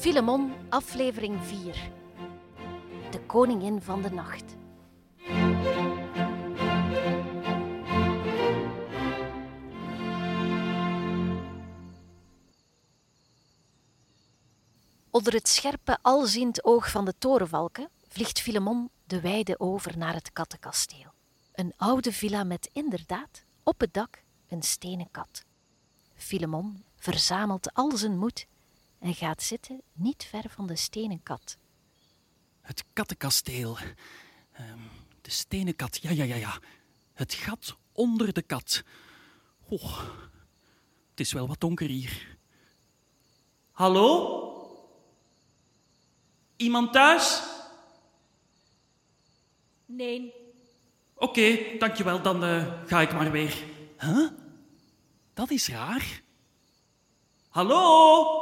Filemon, aflevering 4. De koningin van de nacht. Onder het scherpe, alziend oog van de torenvalken vliegt Filemon de weide over naar het kattenkasteel. Een oude villa met inderdaad op het dak een stenen kat. Filemon verzamelt al zijn moed en gaat zitten niet ver van de stenen kat. Het kattenkasteel. Ehm, de stenen kat, ja, ja, ja, ja. Het gat onder de kat. Oh, het is wel wat donker hier. Hallo? Iemand thuis? Nee, Oké, dankjewel, dan eh, ga ik maar weer. Huh? Dat is raar. Hallo?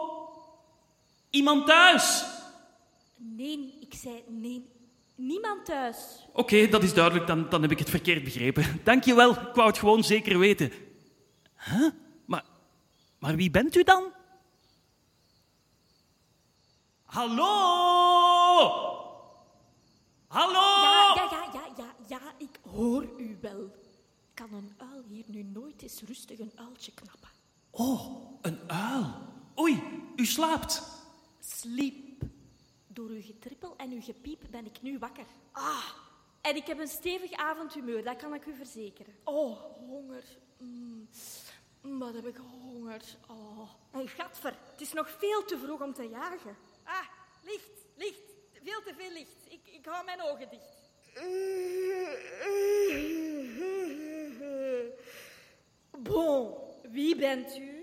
Iemand thuis? nee, ik zei nee. Niemand thuis. Oké, dat is duidelijk, dan, dan heb ik het verkeerd begrepen. Dankjewel, ik wou het gewoon zeker weten. Huh? Maar, maar wie bent u dan? Hallo? Hallo? Ja, ja, ja, ja, ja, ja, ik hoor u wel. Kan een uil hier nu nooit eens rustig een uiltje knappen? Oh, een uil. Oei, u slaapt. Sliep. Door uw getrippel en uw gepiep ben ik nu wakker. Ah, en ik heb een stevig avondhumeur, dat kan ik u verzekeren. Oh, honger. Mm. Wat heb ik honger. Oh. En gadver, het is nog veel te vroeg om te jagen. Ah, licht, licht. Veel te veel licht. Ik, ik hou mijn ogen dicht. Bon, wie bent u?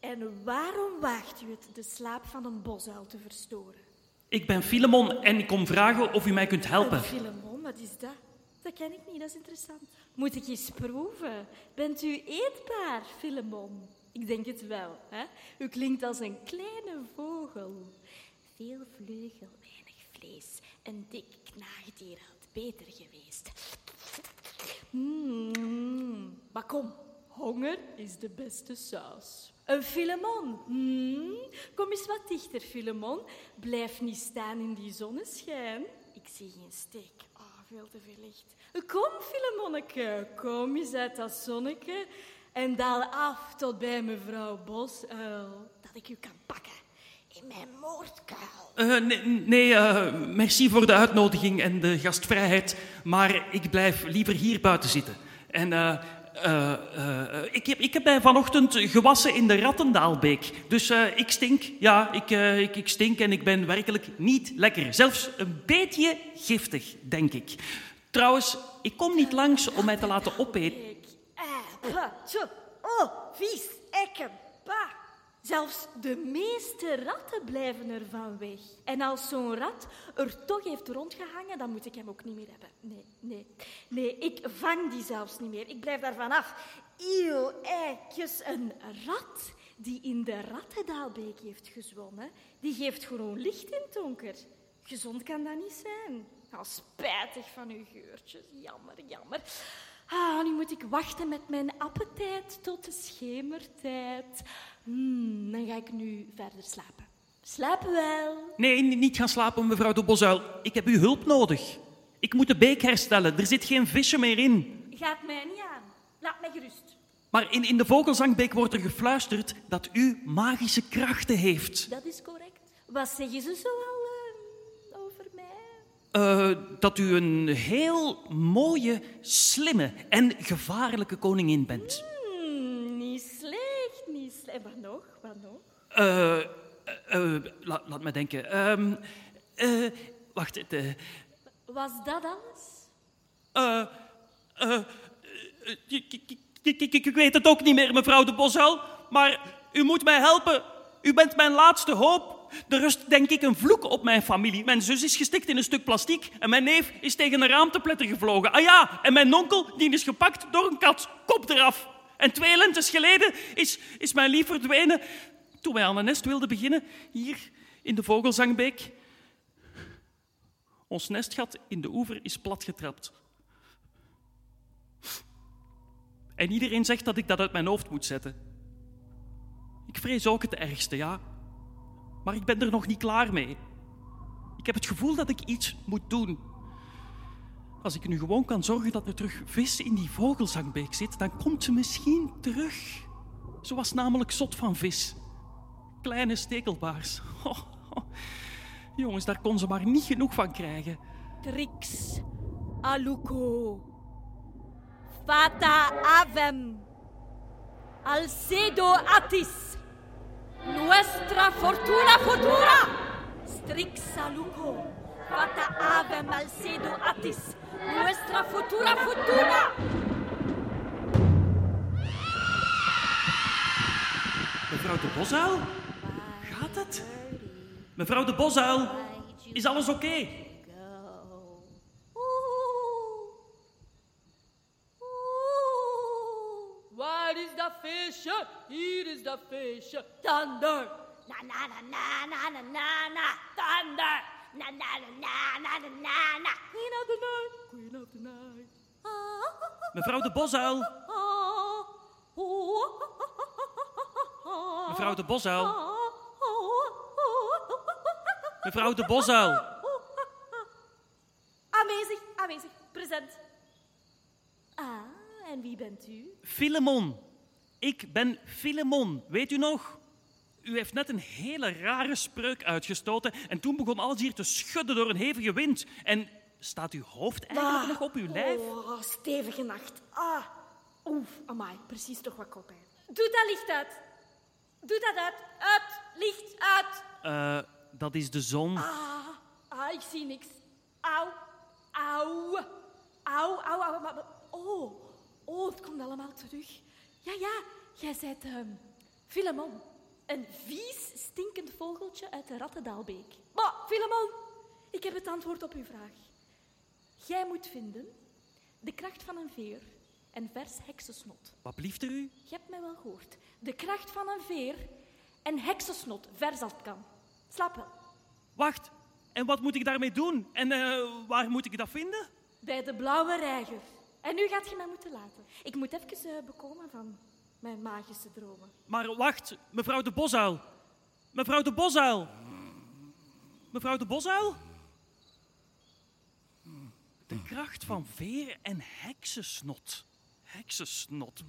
En waarom waagt u het de slaap van een bosuil te verstoren? Ik ben Filemon en ik kom vragen of u mij kunt helpen. Filemon, wat is dat? Dat ken ik niet, dat is interessant. Moet ik eens proeven? Bent u eetbaar, Filemon? Ik denk het wel. Hè? U klinkt als een kleine vogel. Veel vleugel, weinig vlees. Een dik knaagdier had beter geweest. Mm, maar kom, honger is de beste saus. Een Filemon. Hmm, Kom eens wat dichter, Filemon. Blijf niet staan in die zonneschijn. Ik zie geen steek. Ah, veel te veel licht. Kom, Filemonneke, kom eens uit dat zonneke en daal af tot bij mevrouw Bosuil, dat ik u kan pakken in mijn moordkuil. Eh, nee, nee eh, merci voor de uitnodiging en de gastvrijheid, maar ik blijf liever hier buiten zitten. En eh, eh, eh, ik, heb, ik heb mij vanochtend gewassen in de Rattendaalbeek. Dus eh, ik stink, ja, ik, ik, stink en ik ben werkelijk niet lekker. Zelfs een beetje giftig, denk ik. Trouwens, ik kom niet langs om mij te laten opeten. Oh, vies, ekken. Zelfs de meeste ratten blijven ervan weg. En als zo'n rat er toch heeft rondgehangen, dan moet ik hem ook niet meer hebben. Nee, nee, nee, ik vang die zelfs niet meer. Ik blijf daarvan af. Eeuw, eikjes, een rat die in de Rattendaalbeek heeft gezwommen, die geeft gewoon licht in het donker. Gezond kan dat niet zijn. Nou, spijtig van uw geurtjes. Jammer, jammer. Ah, nu moet ik wachten met mijn appetijt tot de schemertijd. Hmm, dan ga ik nu verder slapen. Slaap wel. Nee, niet gaan slapen, mevrouw de Bosuil. Ik heb uw hulp nodig. Ik moet de beek herstellen. Er zit geen visje meer in. Gaat mij niet aan. Laat mij gerust. Maar in, in de Vogelzangbeek wordt er gefluisterd dat u magische krachten heeft. Dat is correct. Wat zeggen ze mij? Eh, dat u een heel mooie, slimme en gevaarlijke koningin bent. Hmm, niet slecht, niet slecht. Wat nog? Wat nog? Eh, eh, eh, la- laat me denken. Eh, wacht. eh, Was dat alles? eh, eh, eh, ik- weet het ook niet meer, mevrouw de Bosuil. Maar u moet mij helpen. U bent mijn laatste hoop. Er rust, denk ik, een vloek op mijn familie. Mijn zus is gestikt in een stuk plastiek en mijn neef is tegen een raamtepletter gevlogen. Ah ja, en mijn onkel die is gepakt door een kat. Kop eraf. En twee lentes geleden is, is mijn lief verdwenen toen wij aan een nest wilden beginnen, hier in de Vogelzangbeek. Ons nestgat in de oever is platgetrapt. En iedereen zegt dat ik dat uit mijn hoofd moet zetten. Ik vrees ook het ergste, ja. Maar ik ben er nog niet klaar mee. Ik heb het gevoel dat ik iets moet doen. Als ik nu gewoon kan zorgen dat er terug vis in die vogelzangbeek zit, dan komt ze misschien terug. Ze was namelijk zot van vis. Kleine stekelbaars. Oh, oh. Jongens, daar kon ze maar niet genoeg van krijgen. Trix aluco. Fata avem. Alcedo atis. Nuestra fortuna futura. Strix aluco. Fata avem alcedo atis. Nuestra futura fortuna. Mevrouw de Bosuil? Gaat het? Mevrouw de Bosuil, is alles oké is Hier is dat feestje. Thunder. Na na na na na na na na. Thunder. Na na na na na na na na. Queen of the night. Queen of the night. Mevrouw de Bosuil, mevrouw de Bosuil, mevrouw de Bosuil. Aanwezig, aanwezig, present. Ah, en wie bent u? Filemon. Ik ben Filemon, weet u nog? U heeft net een hele rare spreuk uitgestoten en toen begon alles hier te schudden door een hevige wind. En staat uw hoofd eigenlijk nog op uw lijf? Oh, stevige nacht. Ah, oef, amai, precies toch wat koppijn. Doe dat licht uit. Doe dat uit. Uit, licht uit. Eh, dat is de zon. Ah, ah, ik zie niks. Auw, auw, auw, auw. maar- maar- Oh, oh, het komt allemaal terug. Ja, ja, jij bent ehm Filemon. Een vies, stinkend vogeltje uit de Rattendaalbeek. Maar, Filemon, ik heb het antwoord op uw vraag. Jij moet vinden de kracht van een veer en vers heksensnot. Wat blieft er u? Je hebt mij wel gehoord. De kracht van een veer en heksensnot, vers als het kan. Slaap wel. Wacht, en wat moet ik daarmee doen? En eh, waar moet ik dat vinden? Bij de blauwe reiger. En nu gaat je mij moeten laten. Ik moet even eh, bekomen van mijn magische dromen. Maar wacht, mevrouw de Bosuil. Mevrouw de Bosuil. Mevrouw de Bosuil? De kracht van veer en heksensnot. Heksensnot.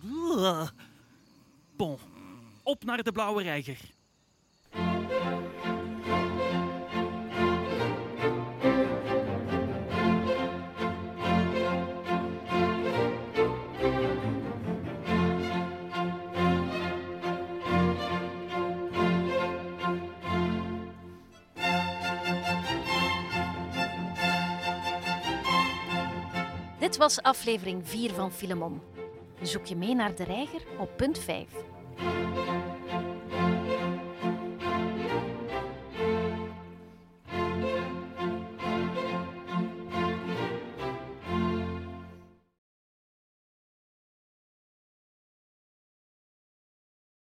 Bon, op naar de blauwe reiger. Dit was aflevering 4 van Filemon. Zoek je mee naar de reiger op punt 5.